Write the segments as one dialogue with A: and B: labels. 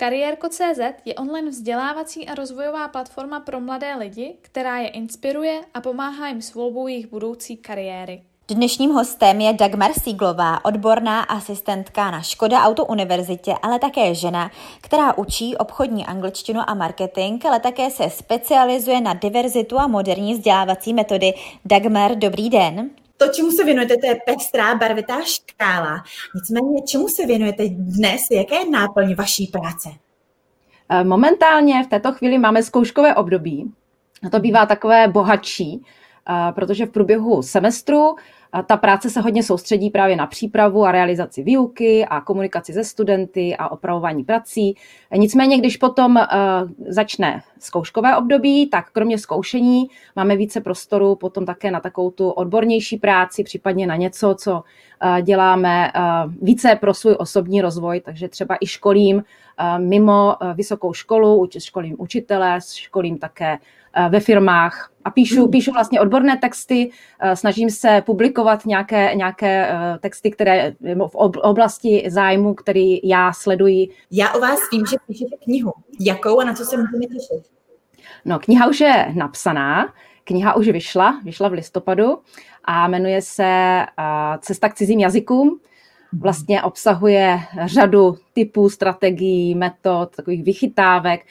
A: Kariérko.cz je online vzdělávací a rozvojová platforma pro mladé lidi, která je inspiruje a pomáhá jim s volbou jejich budoucí kariéry.
B: Dnešním hostem je Dagmar Síglová, odborná asistentka na Škoda Auto univerzitě, ale také žena, která učí obchodní angličtinu a marketing, ale také se specializuje na diverzitu a moderní vzdělávací metody. Dagmar, dobrý den.
C: To, čemu se věnujete, to je pestrá barvitá škála. Nicméně, čemu se věnujete dnes? Jaké je náplň vaší práce?
D: Eh, momentálně v této chvíli máme zkouškové období. A to bývá takové bohatší, eh, protože v průběhu semestru ta práce se hodně soustředí právě na přípravu a realizaci výuky a komunikaci se studenty a opravování prací. Nicméně, když potom uh, začne zkouškové období, tak kromě zkoušení máme více prostoru potom také na takovou tu odbornější práci, případně na něco, co děláme více pro svůj osobní rozvoj, takže třeba i školím mimo vysokou školu, školím učitele, školím také ve firmách a píšu, hmm. píšu vlastně odborné texty, snažím se publikovat nějaké, nějaké texty, které v oblasti zájmu, který já sleduji.
C: Já o vás vím, že píšete knihu. Jakou a na co se můžeme těšit?
D: No, kniha už je napsaná, kniha už vyšla, vyšla v listopadu a jmenuje se Cesta k cizím jazykům vlastně obsahuje řadu typů, strategií, metod, takových vychytávek,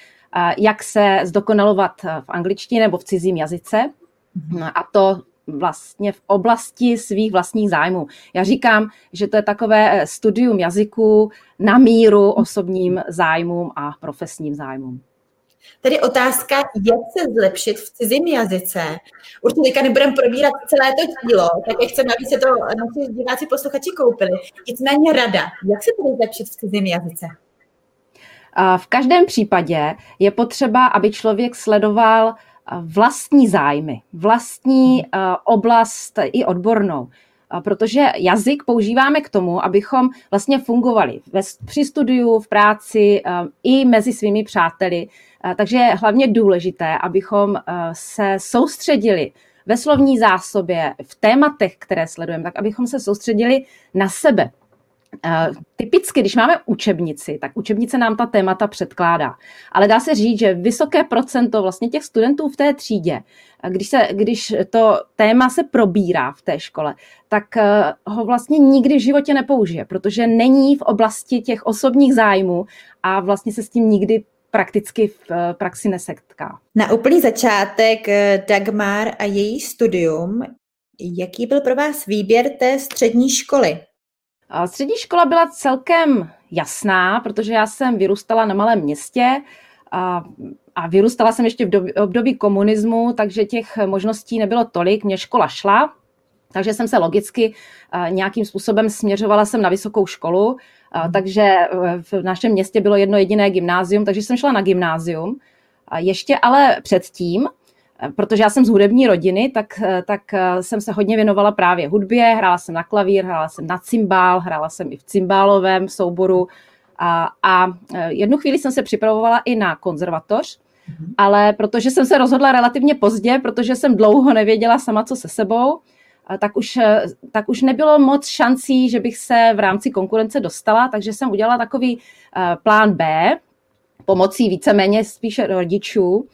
D: jak se zdokonalovat v angličtině nebo v cizím jazyce. Mhm. A to vlastně v oblasti svých vlastních zájmů. Já říkám, že to je takové studium jazyků na míru osobním zájmům a profesním zájmům.
C: Tedy otázka, jak se zlepšit v cizím jazyce. Určitě teďka nebudeme probírat celé to dílo, tak jak chceme, aby se to naši diváci posluchači koupili. Nicméně rada, jak se tedy zlepšit v cizím jazyce?
D: V každém případě je potřeba, aby člověk sledoval vlastní zájmy, vlastní oblast i odbornou protože jazyk používáme k tomu, abychom vlastně fungovali při studiu, v práci i mezi svými přáteli. Takže je hlavně důležité, abychom se soustředili ve slovní zásobě, v tématech, které sledujeme, tak abychom se soustředili na sebe, Eh, typicky, když máme učebnici, tak učebnice nám ta témata předkládá. Ale dá se říct, že vysoké procento vlastně těch studentů v té třídě, eh, když, se, když to téma se probírá v té škole, tak eh, ho vlastně nikdy v životě nepoužije, protože není v oblasti těch osobních zájmů a vlastně se s tím nikdy prakticky v praxi nesetká.
C: Na úplný začátek Dagmar a její studium, jaký byl pro vás výběr té střední školy?
D: Střední škola byla celkem jasná, protože já jsem vyrůstala na malém městě a, a vyrůstala jsem ještě v dobi, období komunismu, takže těch možností nebylo tolik. Mě škola šla, takže jsem se logicky nějakým způsobem směřovala jsem na vysokou školu, takže e, v našem městě bylo jedno jediné gymnázium, takže jsem šla na gymnázium. Ještě ale předtím protože já jsem z hudební rodiny, tak, tak eh, jsem se hodně věnovala právě hudbě, hrála jsem na klavír, hrála jsem na cymbál, hrála jsem i v cymbálovém souboru a, a eh, jednu chvíli jsem se připravovala i na konzervatoř, mm-hmm. ale protože jsem se rozhodla relativně pozdě, protože jsem dlouho nevěděla sama, co se sebou, tak už, eh, tak už nebylo moc šancí, že bych se v rámci konkurence dostala, takže jsem udělala takový plán B, pomocí víceméně spíše rodičů,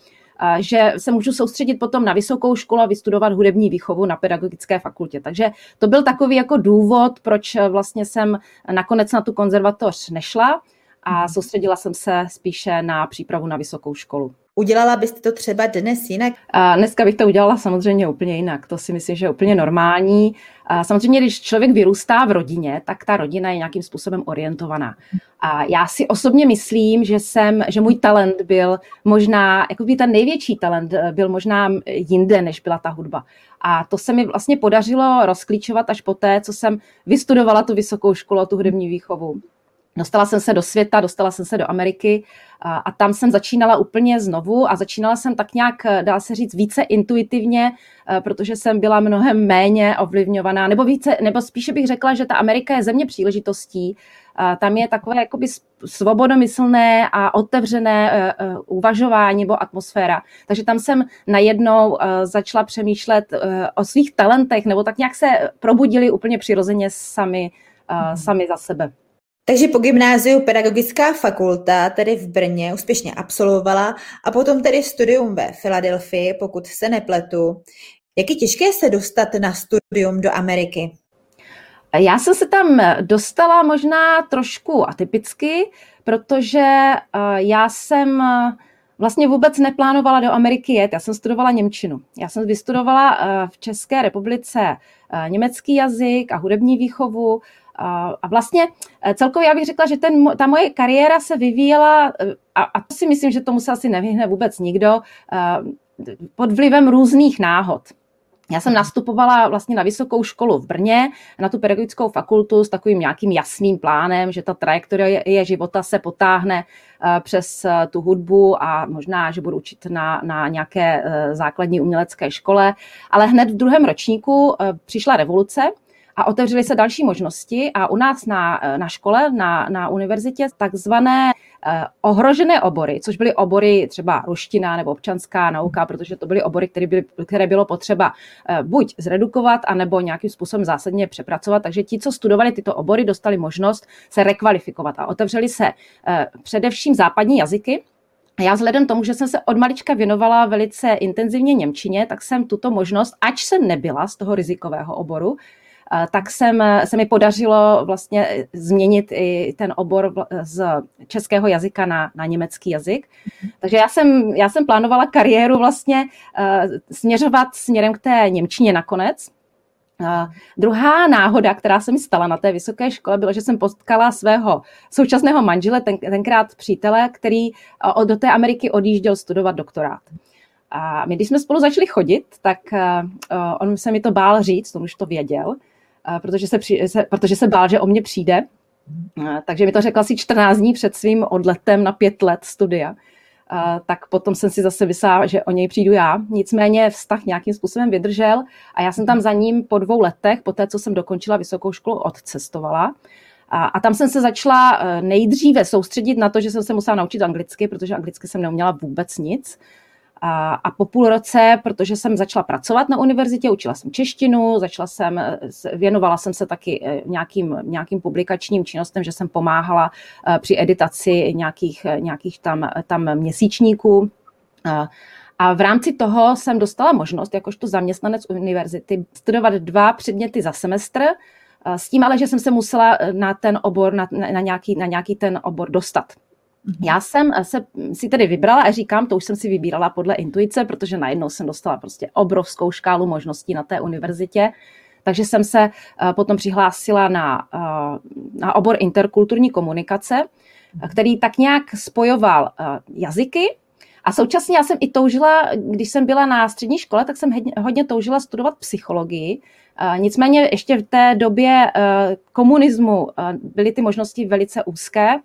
D: že se můžu soustředit potom na vysokou školu a vystudovat hudební výchovu na pedagogické fakultě. Takže to byl takový jako důvod, proč vlastně jsem nakonec na tu konzervatoř nešla a soustředila jsem se spíše na přípravu na vysokou školu.
C: Udělala byste to třeba dnes jinak?
D: A dneska bych to udělala samozřejmě úplně jinak. To si myslím, že je úplně normální. A samozřejmě, když člověk vyrůstá v rodině, tak ta rodina je nějakým způsobem orientovaná. A já si osobně myslím, že jsem, že můj talent byl možná, jako by ten největší talent eh, byl možná jinde, než byla ta hudba. A to se mi vlastně podařilo rozklíčovat až poté, co jsem vystudovala tu vysokou školu, tu hudební výchovu. Dostala jsem se do světa, dostala jsem se do Ameriky a, a tam jsem začínala úplně znovu a začínala jsem tak nějak, dá se říct, více intuitivně, eh, protože jsem byla mnohem méně ovlivňovaná, nebo více, nebo spíše bych řekla, že ta Amerika je země příležitostí, tam je takové jakoby svobodomyslné a otevřené eh, eh, uvažování nebo atmosféra. Takže tam jsem najednou začala přemýšlet o svých talentech, nebo tak nějak se probudili úplně přirozeně sami, sami za sebe.
B: Takže po gymnáziu pedagogická fakulta, tedy v Brně, úspěšně absolvovala a potom tedy studium ve Filadelfii, pokud se nepletu. Jak je těžké se dostat na studium do Ameriky?
D: Já jsem se tam dostala možná trošku atypicky, protože eh, já jsem eh, vlastně vůbec neplánovala do Ameriky jet. Já jsem studovala Němčinu. Já jsem vystudovala eh, v České republice německý jazyk a hudební výchovu. A vlastně celkově já bych řekla, že ten, ta moje kariéra se vyvíjela, a, a to si myslím, že tomu se asi nevyhne vůbec nikdo, pod vlivem různých náhod. Já jsem nastupovala vlastně na vysokou školu v Brně, na tu pedagogickou fakultu s takovým nějakým jasným plánem, že ta trajektorie je života se potáhne eh, přes eh, tu hudbu a možná, že budu učit na, na nějaké eh, základní umělecké škole. Ale hned v druhém ročníku přišla revoluce, a otevřely se další možnosti a u nás na, na škole, na, na univerzitě takzvané Eh, ohrožené obory, což byly obory třeba ruština nebo občanská nauka, protože to byly obory, které, byly, které bylo potřeba eh, buď zredukovat, anebo nějakým způsobem zásadně přepracovat. Takže ti, co studovali tyto obory, dostali možnost se rekvalifikovat a otevřeli se eh, především západní jazyky, a já vzhledem tomu, že jsem se od malička věnovala velice intenzivně Němčině, tak jsem tuto možnost, ač jsem nebyla z toho rizikového oboru, tak jsem, se mi podařilo vlastně změnit i ten obor z českého jazyka na, na německý jazyk. Takže já jsem, já jsem plánovala kariéru vlastně směřovat směrem k té Němčině nakonec. Uh, druhá náhoda, která se mi stala na té vysoké škole, bylo, že jsem potkala svého současného manžele, ten, tenkrát přítele, který uh, do té Ameriky odjížděl studovat doktorát. A my, když jsme spolu začali chodit, tak uh, on se mi to bál říct, on už to věděl, protože se, při, se, protože se bál, že o mě přijde. Takže mi to řekla asi 14 dní před svým odletem na pět let studia. Tak potom jsem si zase vysá, že o něj přijdu já. Nicméně vztah nějakým způsobem vydržel a já jsem tam za ním po dvou letech, po té, co jsem dokončila vysokou školu, odcestovala. A, a tam jsem se začala e, nejdříve soustředit na to, že jsem se musela naučit anglicky, protože anglicky jsem neuměla vůbec nic. A, a po půl roce, protože jsem začala pracovat na univerzitě, učila jsem češtinu, začala jsem, věnovala jsem se taky eh, nějakým, nějakým publikačním činnostem, že jsem pomáhala eh, při editaci nějakých, nějakých tam, tam měsíčníků. A v rámci toho jsem dostala možnost, jakožto zaměstnanec univerzity, studovat dva předměty za semestr, eh, s tím ale, že jsem se musela na ten obor, na, na, nějaký, na nějaký ten obor dostat. Já jsem se si tedy vybrala a říkám, to už jsem si vybírala podle intuice, protože najednou jsem dostala prostě obrovskou škálu možností na té univerzitě. Takže jsem se eh, potom přihlásila na, eh, na obor interkulturní komunikace, mhm. který tak nějak spojoval eh, jazyky, a současně já jsem i toužila, když jsem byla na střední škole, tak jsem hodně toužila studovat psychologii. Nicméně ještě v té době komunismu byly ty možnosti velice úzké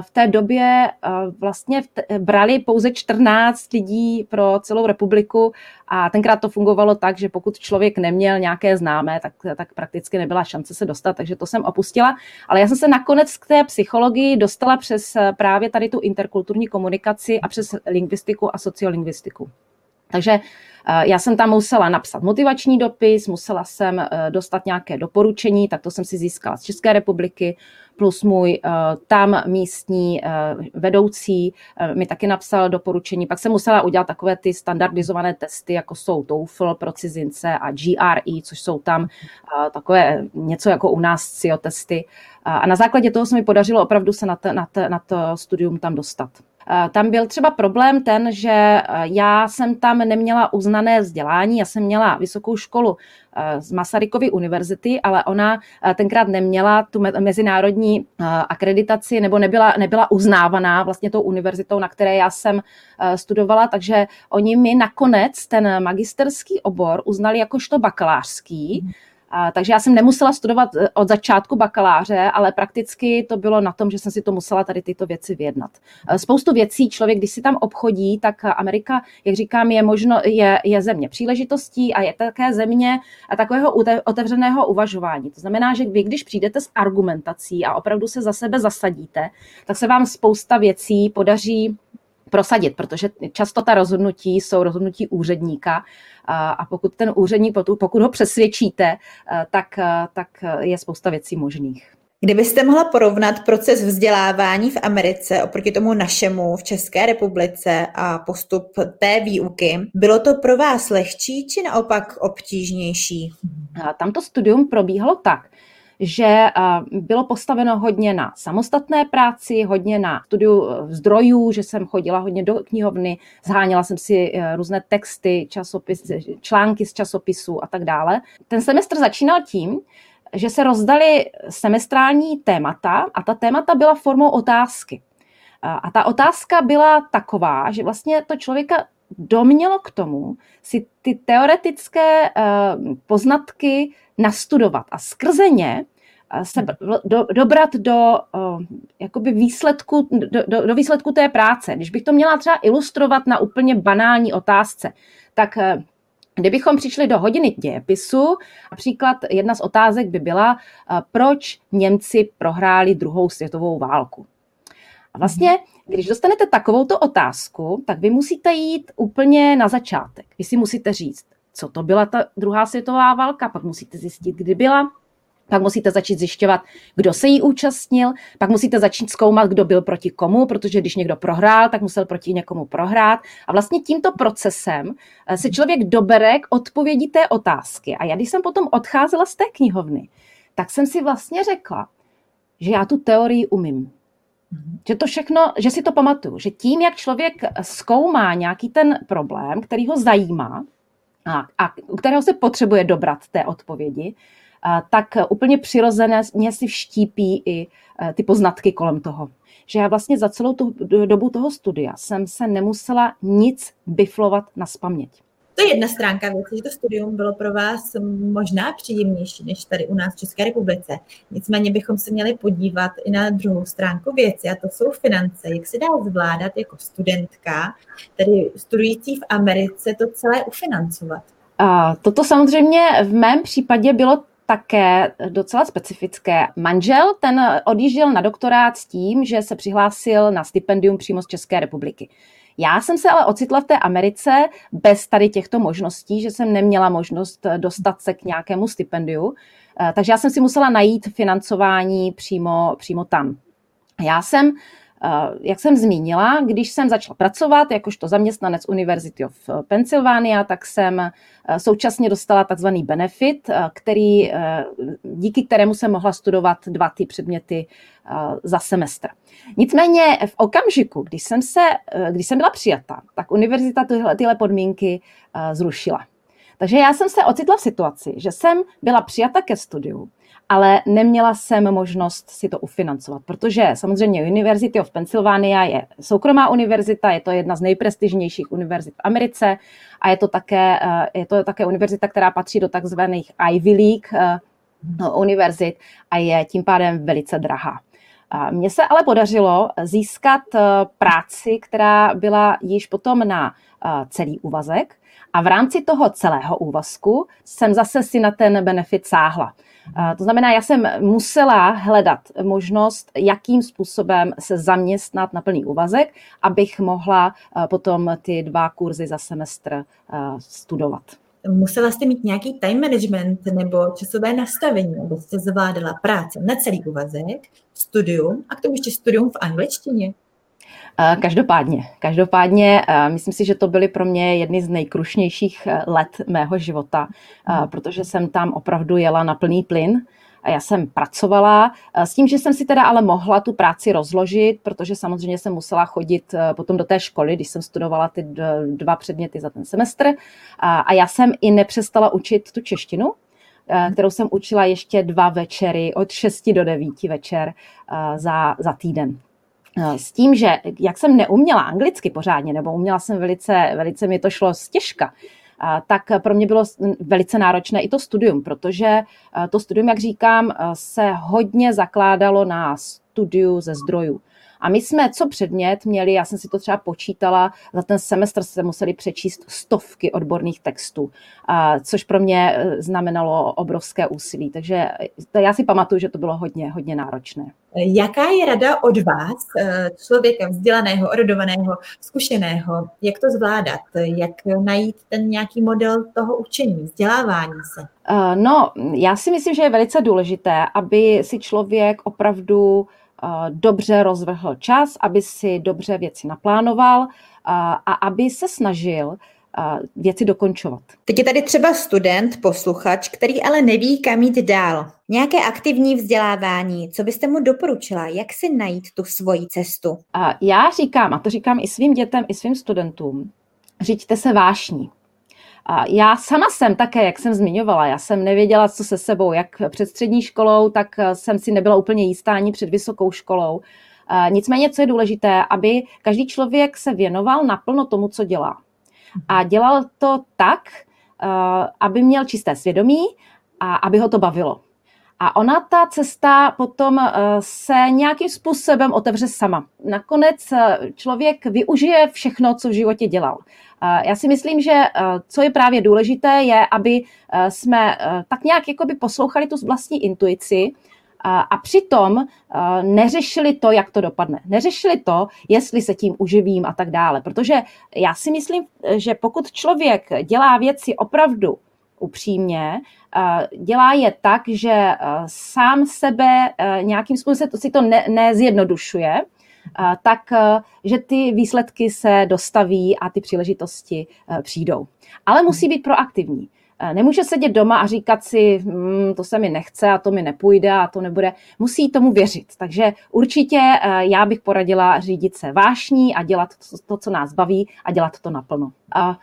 D: v té době vlastně brali pouze 14 lidí pro celou republiku a tenkrát to fungovalo tak, že pokud člověk neměl nějaké známé, tak, tak prakticky nebyla šance se dostat, takže to jsem opustila. Ale já jsem se nakonec k té psychologii dostala přes právě tady tu interkulturní komunikaci a přes lingvistiku a sociolingvistiku. Takže já jsem tam musela napsat motivační dopis, musela jsem dostat nějaké doporučení, tak to jsem si získala z České republiky, plus můj uh, tam místní vedoucí mi taky napsal doporučení. Pak jsem musela udělat takové ty standardizované testy, jako jsou TOEFL pro cizince a GRE, což jsou tam takové něco jako u nás CIO testy. A na základě toho se mi podařilo opravdu se na, te, na, te, na to studium tam dostat. Tam byl třeba problém ten, že já jsem tam neměla uznané vzdělání, já jsem měla vysokou školu z Masarykovy univerzity, ale ona tenkrát neměla tu mezinárodní akreditaci nebo nebyla, nebyla uznávaná vlastně tou univerzitou, na které já jsem studovala, takže oni mi nakonec ten magisterský obor uznali jakožto bakalářský, a, takže já jsem nemusela studovat eh, od začátku bakaláře, ale prakticky to bylo na tom, že jsem si to musela tady tyto věci vyjednat. Eh, spoustu věcí člověk, když si tam obchodí, tak Amerika, jak říkám, je, možno, je, je země příležitostí a je také země takového otevřeného uvažování. To znamená, že vy, když přijdete s argumentací a opravdu se za sebe zasadíte, tak se vám spousta věcí podaří prosadit, protože často ta rozhodnutí jsou rozhodnutí úředníka a pokud ten úředník, pokud ho přesvědčíte, tak, tak je spousta věcí možných.
C: Kdybyste mohla porovnat proces vzdělávání v Americe oproti tomu našemu v České republice a postup té výuky, bylo to pro vás lehčí či naopak obtížnější?
D: Tam to studium probíhalo tak, že bylo postaveno hodně na samostatné práci, hodně na studiu e, zdrojů, že jsem chodila hodně do knihovny, zháněla jsem si e, různé texty, časopis, články z časopisů a tak dále. Ten semestr začínal tím, že se rozdali semestrální témata a ta témata byla formou otázky. A ta otázka byla taková, že vlastně to člověka domělo k tomu si ty teoretické poznatky nastudovat a skrze ně eh, se do, dobrat do uh, jakoby výsledku, do, do, do výsledku té práce. Když bych to měla třeba ilustrovat na úplně banální otázce, tak uh, Kdybychom přišli do hodiny dějepisu, například jedna z otázek by byla, proč Němci prohráli druhou světovou válku. A vlastně, když dostanete takovouto otázku, tak vy musíte jít úplně na začátek. Vy si musíte říct, co to byla ta druhá světová válka, pak musíte zjistit, kdy byla, pak musíte začít zjišťovat, kdo se jí účastnil, pak musíte začít zkoumat, kdo byl proti komu, protože když někdo prohrál, tak musel proti někomu prohrát. A vlastně tímto procesem eh, se člověk dobere k odpovědi té otázky. A já, když jsem potom odcházela z té knihovny, tak jsem si vlastně řekla, že já tu teorii umím. Že to všechno, že si to pamatuju, že tím, jak člověk zkoumá nějaký ten problém, který ho zajímá a, kterého se potřebuje dobrat té odpovědi, tak úplně přirozeně si vštípí i e, ty poznatky kolem toho. Že já vlastně za celou tu dobu toho studia jsem se nemusela nic biflovat na spaměť.
C: To je jedna stránka věci, že to studium bylo pro vás možná příjemnější než tady u nás v České republice. Nicméně bychom se měli podívat i na druhou stránku věci, a to jsou finance. Jak se dá zvládat jako studentka, tedy studující v Americe, to celé ufinancovat?
D: A toto samozřejmě v mém případě bylo také docela specifické. Manžel, ten odjížděl na doktorát s tím, že se přihlásil na stipendium přímo z České republiky. Já jsem se ale ocitla v té Americe bez tady těchto možností, že jsem neměla možnost dostat se k nějakému stipendiu, eh, takže já jsem si musela najít financování přímo, přímo tam. Já jsem Eh, jak jsem zmínila, když jsem začala pracovat jakožto zaměstnanec University of Pennsylvania, tak jsem eh, současně dostala takzvaný benefit, eh, který, díky kterému jsem mohla studovat dva ty předměty za semestr. Nicméně v okamžiku, když jsem, se, když jsem byla přijata, tak univerzita tyhle, tyhle podmínky zrušila. Takže já jsem se ocitla v situaci, že jsem byla přijata ke studiu, ale neměla jsem možnost si to ufinancovat, protože samozřejmě University of Pennsylvania je soukromá univerzita, je to jedna z nejprestižnějších univerzit v Americe a je to také, eh, je to také univerzita, která patří do takzvaných Ivy League eh, univerzit a je tím pádem velice drahá. Mně se ale podařilo získat eh, práci, která byla již potom na celý úvazek a v rámci toho celého úvazku jsem zase si na ten benefit sáhla. To znamená, já jsem musela hledat možnost, jakým způsobem se zaměstnat na plný úvazek, abych mohla potom ty dva kurzy za semestr studovat.
C: Musela jste mít nějaký time management nebo časové nastavení, abyste zvládala práci na celý úvazek, studium a k tomu ještě studium v angličtině?
D: Každopádně, každopádně, myslím si, že to byly pro mě jedny z nejkrušnějších e, let mého života, hmm. protože jsem tam opravdu jela na plný plyn. A já jsem pracovala e, s tím, že jsem si teda ale mohla tu práci rozložit, protože samozřejmě jsem musela chodit e, potom do té školy, když jsem studovala ty dva předměty za ten semestr. A já jsem i nepřestala učit tu češtinu, hmm. kterou jsem učila ještě dva večery, od 6 do 9 večer za, za týden. Eh, s tím, že jak jsem neuměla anglicky pořádně, nebo uměla jsem velice, velice mi to šlo stěžka, eh, tak pro mě bylo velice náročné i to studium, protože eh, to studium, jak říkám, se hodně zakládalo na studiu ze zdrojů. A my jsme co předmět měli, já jsem si to třeba počítala, za ten semestr se museli přečíst stovky odborných textů, což pro mě e, znamenalo obrovské úsilí. Takže já si pamatuju, že to bylo hodně, hodně náročné.
C: Jaká je rada od vás, e, člověka vzdělaného, orodovaného, zkušeného, jak to zvládat, jak najít ten nějaký model toho učení, vzdělávání se?
D: E, no, já si myslím, že je velice důležité, aby si člověk opravdu dobře rozvrhl čas, aby si dobře věci naplánoval a aby se snažil věci dokončovat.
B: Teď je tady třeba student, posluchač, který ale neví, kam jít dál. Nějaké aktivní vzdělávání, co byste mu doporučila, jak si najít tu svoji cestu?
D: Já říkám, a to říkám i svým dětem, i svým studentům, řiďte se vášní. Já sama jsem také, jak jsem zmiňovala, já jsem nevěděla, co se sebou, jak před střední školou, tak eh, jsem si nebyla úplně jistá ani před vysokou školou. Eh, nicméně, co je důležité, aby každý člověk se věnoval naplno tomu, co dělá. A dělal to tak, eh, aby měl čisté svědomí a aby ho to bavilo. A ona, ta cesta potom se nějakým způsobem otevře sama. Nakonec člověk využije všechno, co v životě dělal. Já si myslím, že eh, co je právě důležité, je, aby eh, jsme eh, tak nějak jakoby poslouchali tu vlastní intuici a přitom neřešili to, jak to dopadne. Neřešili to, jestli se tím uživím a tak dále. Protože já si myslím, že pokud člověk dělá věci opravdu upřímně, dělá je tak, že sám sebe nějakým způsobem si to ne, nezjednodušuje, tak že ty výsledky se dostaví a ty příležitosti přijdou. Ale musí být proaktivní. Nemůže sedět doma a říkat si, hm, to se mi nechce a to mi nepůjde a to nebude. Musí tomu věřit. Takže určitě já bych poradila řídit se vášní a dělat to co nás baví a dělat to naplno. A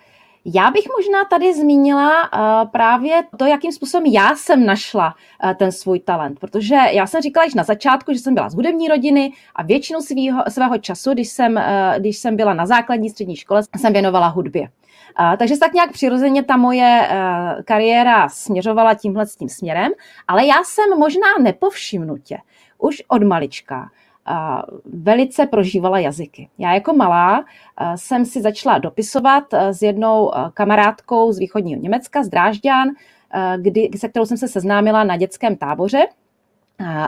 D: já bych možná tady zmínila uh, právě to, jakým způsobem já jsem našla uh, ten svůj talent, protože já jsem říkala již na začátku, že jsem byla z hudební rodiny a většinu svýho, svého času, když jsem, uh, když jsem byla na základní střední škole, jsem věnovala hudbě. Uh, takže tak nějak přirozeně ta moje uh, kariéra směřovala tímhle tím směrem, ale já jsem možná nepovšimnutě už od malička velice prožívala jazyky. Já jako malá jsem si začala dopisovat s jednou kamarádkou z východního Německa, z Drážďan, kdy, se kterou jsem se seznámila na dětském táboře.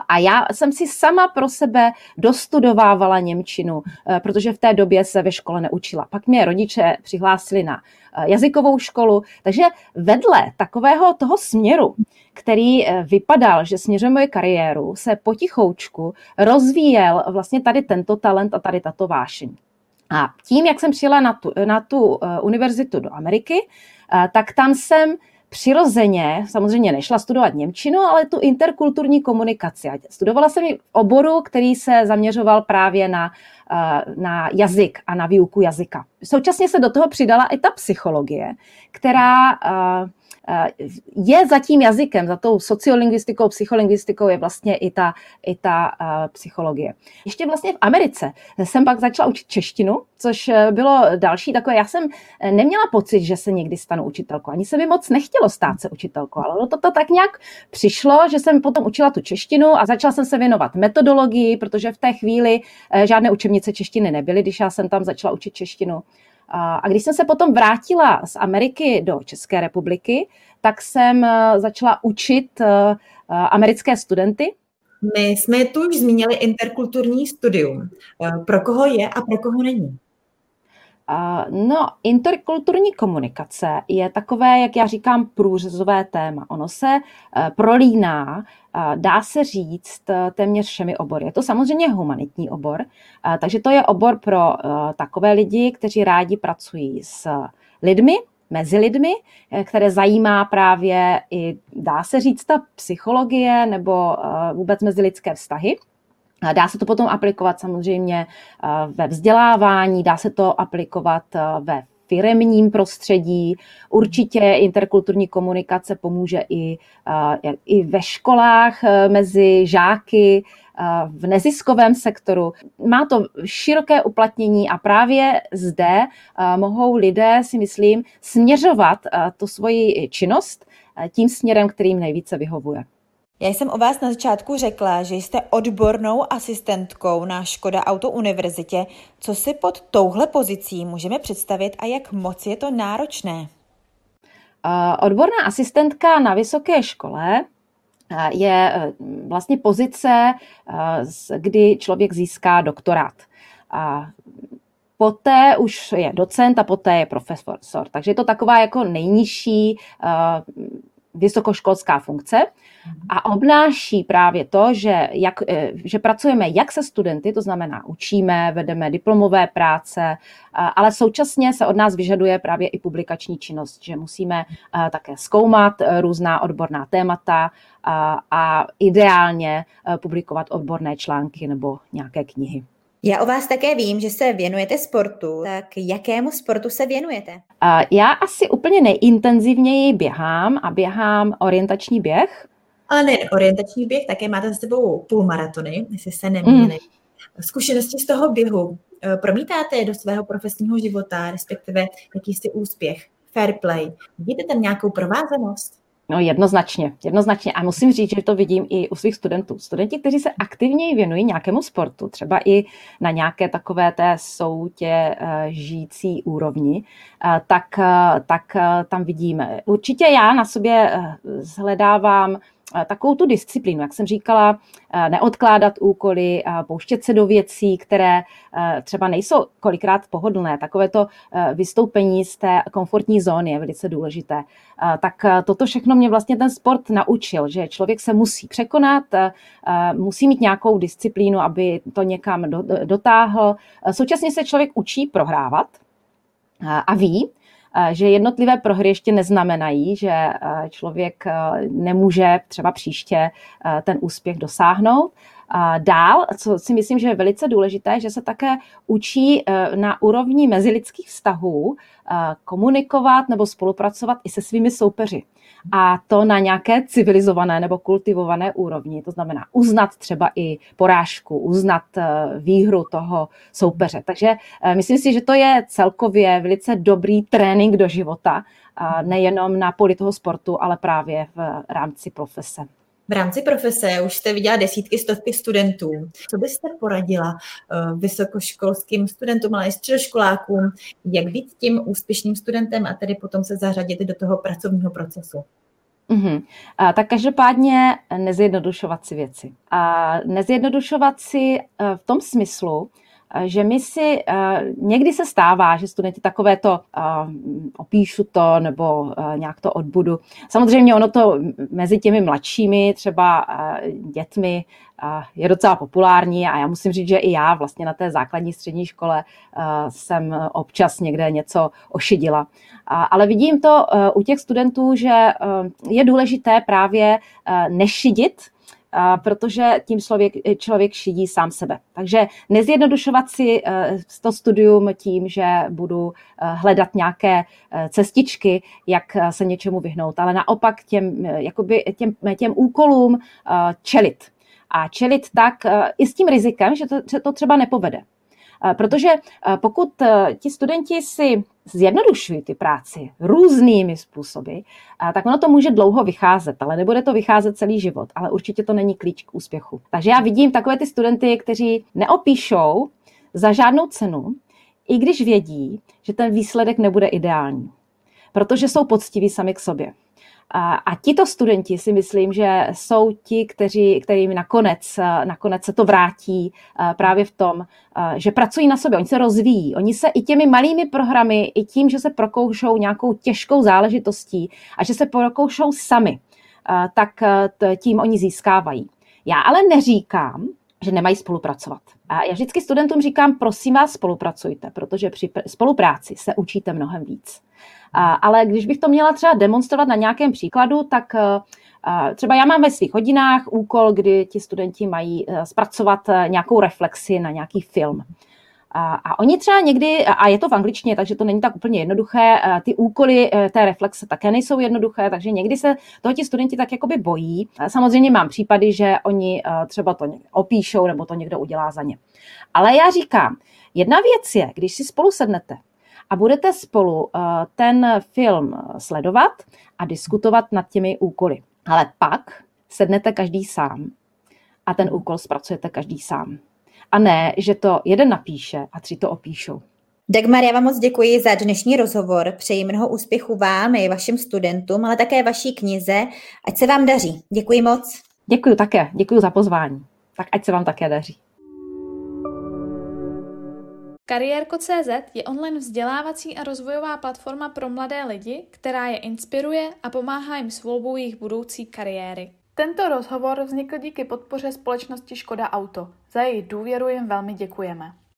D: A já jsem si sama pro sebe dostudovávala Němčinu, protože v té době se ve škole neučila. Pak mě rodiče přihlásili na jazykovou školu, takže vedle takového toho směru, který eh, vypadal, že směřuje moje kariéru, se potichoučku rozvíjel vlastně tady tento talent a tady tato vášeň. A tím, jak jsem přijela na tu, na tu eh, univerzitu do Ameriky, eh, tak tam jsem přirozeně, samozřejmě nešla studovat Němčinu, ale tu interkulturní komunikaci. Studovala jsem v oboru, který se zaměřoval právě na, na jazyk a na výuku jazyka. Současně se do toho přidala i ta psychologie, která Eh, je za tím jazykem, za tou sociolingvistikou, psycholingvistikou je vlastně i ta, i ta uh, psychologie. Ještě vlastně v Americe jsem pak začala učit češtinu, což eh, bylo další takové, já jsem neměla pocit, že se někdy stanu učitelkou, ani se mi moc nechtělo stát se učitelkou, ale to, to tak nějak přišlo, že jsem potom učila tu češtinu a začala jsem se věnovat metodologii, protože v té chvíli žádné učebnice češtiny nebyly, když já jsem tam začala učit češtinu. A když jsem se potom vrátila z Ameriky do České republiky, tak jsem eh, začala učit eh, eh, americké studenty.
C: My jsme tu už zmínili interkulturní studium. Pro koho je a pro koho není?
D: No, interkulturní komunikace je takové, jak já říkám, průřezové téma. Ono se eh, prolíná, dá se říct, eh, téměř všemi obory. Je to samozřejmě humanitní obor, takže to je obor pro takové lidi, kteří rádi pracují s lidmi, mezi lidmi, které zajímá právě i, dá se říct, ta psychologie nebo vůbec mezilidské vztahy. Dá se to potom aplikovat samozřejmě eh, ve vzdělávání, dá se to aplikovat eh, ve firemním prostředí. Určitě interkulturní komunikace pomůže i, eh, i ve školách mezi žáky, v neziskovém sektoru. Má to široké uplatnění a právě zde mohou lidé, si myslím, směřovat tu svoji činnost tím směrem, kterým nejvíce vyhovuje.
B: Já jsem o vás na začátku řekla, že jste odbornou asistentkou na Škoda Auto Univerzitě. Co si pod touhle pozicí můžeme představit a jak moc je to náročné?
D: Odborná asistentka na vysoké škole je e, vlastně pozice, e, kdy člověk získá doktorát. Poté už je docent a poté je profesor. Takže je to taková jako nejnižší vysokoškolská funkce a obnáší právě to, že, jak, eh, že pracujeme jak se studenty, to znamená učíme, vedeme diplomové práce, ale současně se od nás vyžaduje právě i publikační činnost, že musíme eh, také zkoumat eh, různá odborná témata a, a ideálně publikovat odborné články nebo nějaké knihy.
B: Já o vás také vím, že se věnujete sportu. Tak jakému sportu se věnujete?
D: Já asi úplně nejintenzivněji běhám a běhám orientační běh.
C: Ale ne orientační běh, také máte za sebou půlmaratony, jestli se nemýlím. Mm. Zkušenosti z toho běhu eh, promítáte do svého profesního života, respektive jakýsi úspěch, fair play. Vidíte tam nějakou provázanost?
D: No jednoznačně, jednoznačně. A musím říct, že to vidím i u svých studentů. Studenti, kteří se aktivněji věnují nějakému sportu, třeba i na nějaké takové té soutě eh, žijící úrovni, eh, tak, eh, tak tam vidíme. Určitě já na sobě zhledávám takovou tu disciplínu, jak jsem říkala, neodkládat úkoly, pouštět se do věcí, které třeba nejsou kolikrát pohodlné. Takové to vystoupení z té komfortní zóny je velice důležité. Tak toto všechno mě vlastně ten sport naučil, že člověk se musí překonat, musí mít nějakou disciplínu, aby to někam dotáhl. Současně se člověk učí prohrávat a ví, že jednotlivé prohry ještě neznamenají, že člověk nemůže třeba příště ten úspěch dosáhnout. Dál, co si myslím, že je velice důležité, že se také učí na úrovni mezilidských vztahů komunikovat nebo spolupracovat i se svými soupeři a to na nějaké civilizované nebo kultivované úrovni. To znamená uznat třeba i porážku, uznat eh, výhru toho soupeře. Takže eh, myslím si, že to je celkově velice dobrý trénink do života, nejenom na poli toho sportu, ale právě v rámci profese.
C: V rámci profese už jste viděla desítky, stovky studentů. Co byste poradila uh, vysokoškolským studentům, ale i středoškolákům, jak být tím úspěšným studentem a tedy potom se zařadit do toho pracovního procesu?
D: Mm-hmm. A, tak každopádně nezjednodušovat si věci. A nezjednodušovat si uh, v tom smyslu, že my si, někdy se stává, že studenti takové to opíšu to nebo nějak to odbudu. Samozřejmě ono to mezi těmi mladšími, třeba dětmi, je docela populární a já musím říct, že i já vlastně na té základní střední škole jsem občas někde něco ošidila. Ale vidím to u těch studentů, že je důležité právě nešidit protože tím člověk, člověk šidí sám sebe. Takže nezjednodušovat si eh, to studium tím, že budu eh, hledat nějaké eh, cestičky, jak se něčemu vyhnout, ale naopak těm, jakoby těm, těm úkolům čelit. A čelit tak i s tím rizikem, že to, že to třeba nepovede. Protože pokud ti studenti si zjednodušují ty práci různými způsoby, tak ono to může dlouho vycházet, ale nebude to vycházet celý život, ale určitě to není klíč k úspěchu. Takže já vidím takové ty studenty, kteří neopíšou za žádnou cenu, i když vědí, že ten výsledek nebude ideální, protože jsou poctiví sami k sobě. A, tito studenti si myslím, že jsou ti, kteří, kterým nakonec, nakonec se to vrátí právě v tom, že pracují na sobě, oni se rozvíjí, oni se i těmi malými programy, i tím, že se prokoušou nějakou těžkou záležitostí a že se prokoušou sami, tak tím oni získávají. Já ale neříkám, že nemají spolupracovat. A já vždycky studentům říkám, prosím vás, spolupracujte, protože při spolupráci se učíte mnohem víc. Ale když bych to měla třeba demonstrovat na nějakém příkladu, tak a třeba já mám ve svých hodinách úkol, kdy ti studenti mají e, zpracovat e, nějakou reflexi na nějaký film. A, oni třeba někdy, a je to v angličtině, takže to není tak úplně jednoduché, ty úkoly té reflexe také nejsou jednoduché, takže někdy se toho ti studenti tak jakoby bojí. Samozřejmě mám případy, že oni třeba to opíšou nebo to někdo udělá za ně. Ale já říkám, jedna věc je, když si spolu sednete a budete spolu ten film sledovat a diskutovat nad těmi úkoly. Ale pak sednete každý sám a ten úkol zpracujete každý sám. A ne, že to jeden napíše a tři to opíšou.
B: Dagmar, já vám moc děkuji za dnešní rozhovor. Přeji mnoho úspěchů vám i vašim studentům, ale také vaší knize. Ať se vám daří. Děkuji moc.
D: Děkuji také. Děkuji za pozvání. Tak ať se vám také daří.
A: Kariérko.cz je online vzdělávací a rozvojová platforma pro mladé lidi, která je inspiruje a pomáhá jim s volbou jejich budoucí kariéry. Tento rozhovor vznikl díky podpoře společnosti Škoda Auto. Za její důvěru jim velmi děkujeme.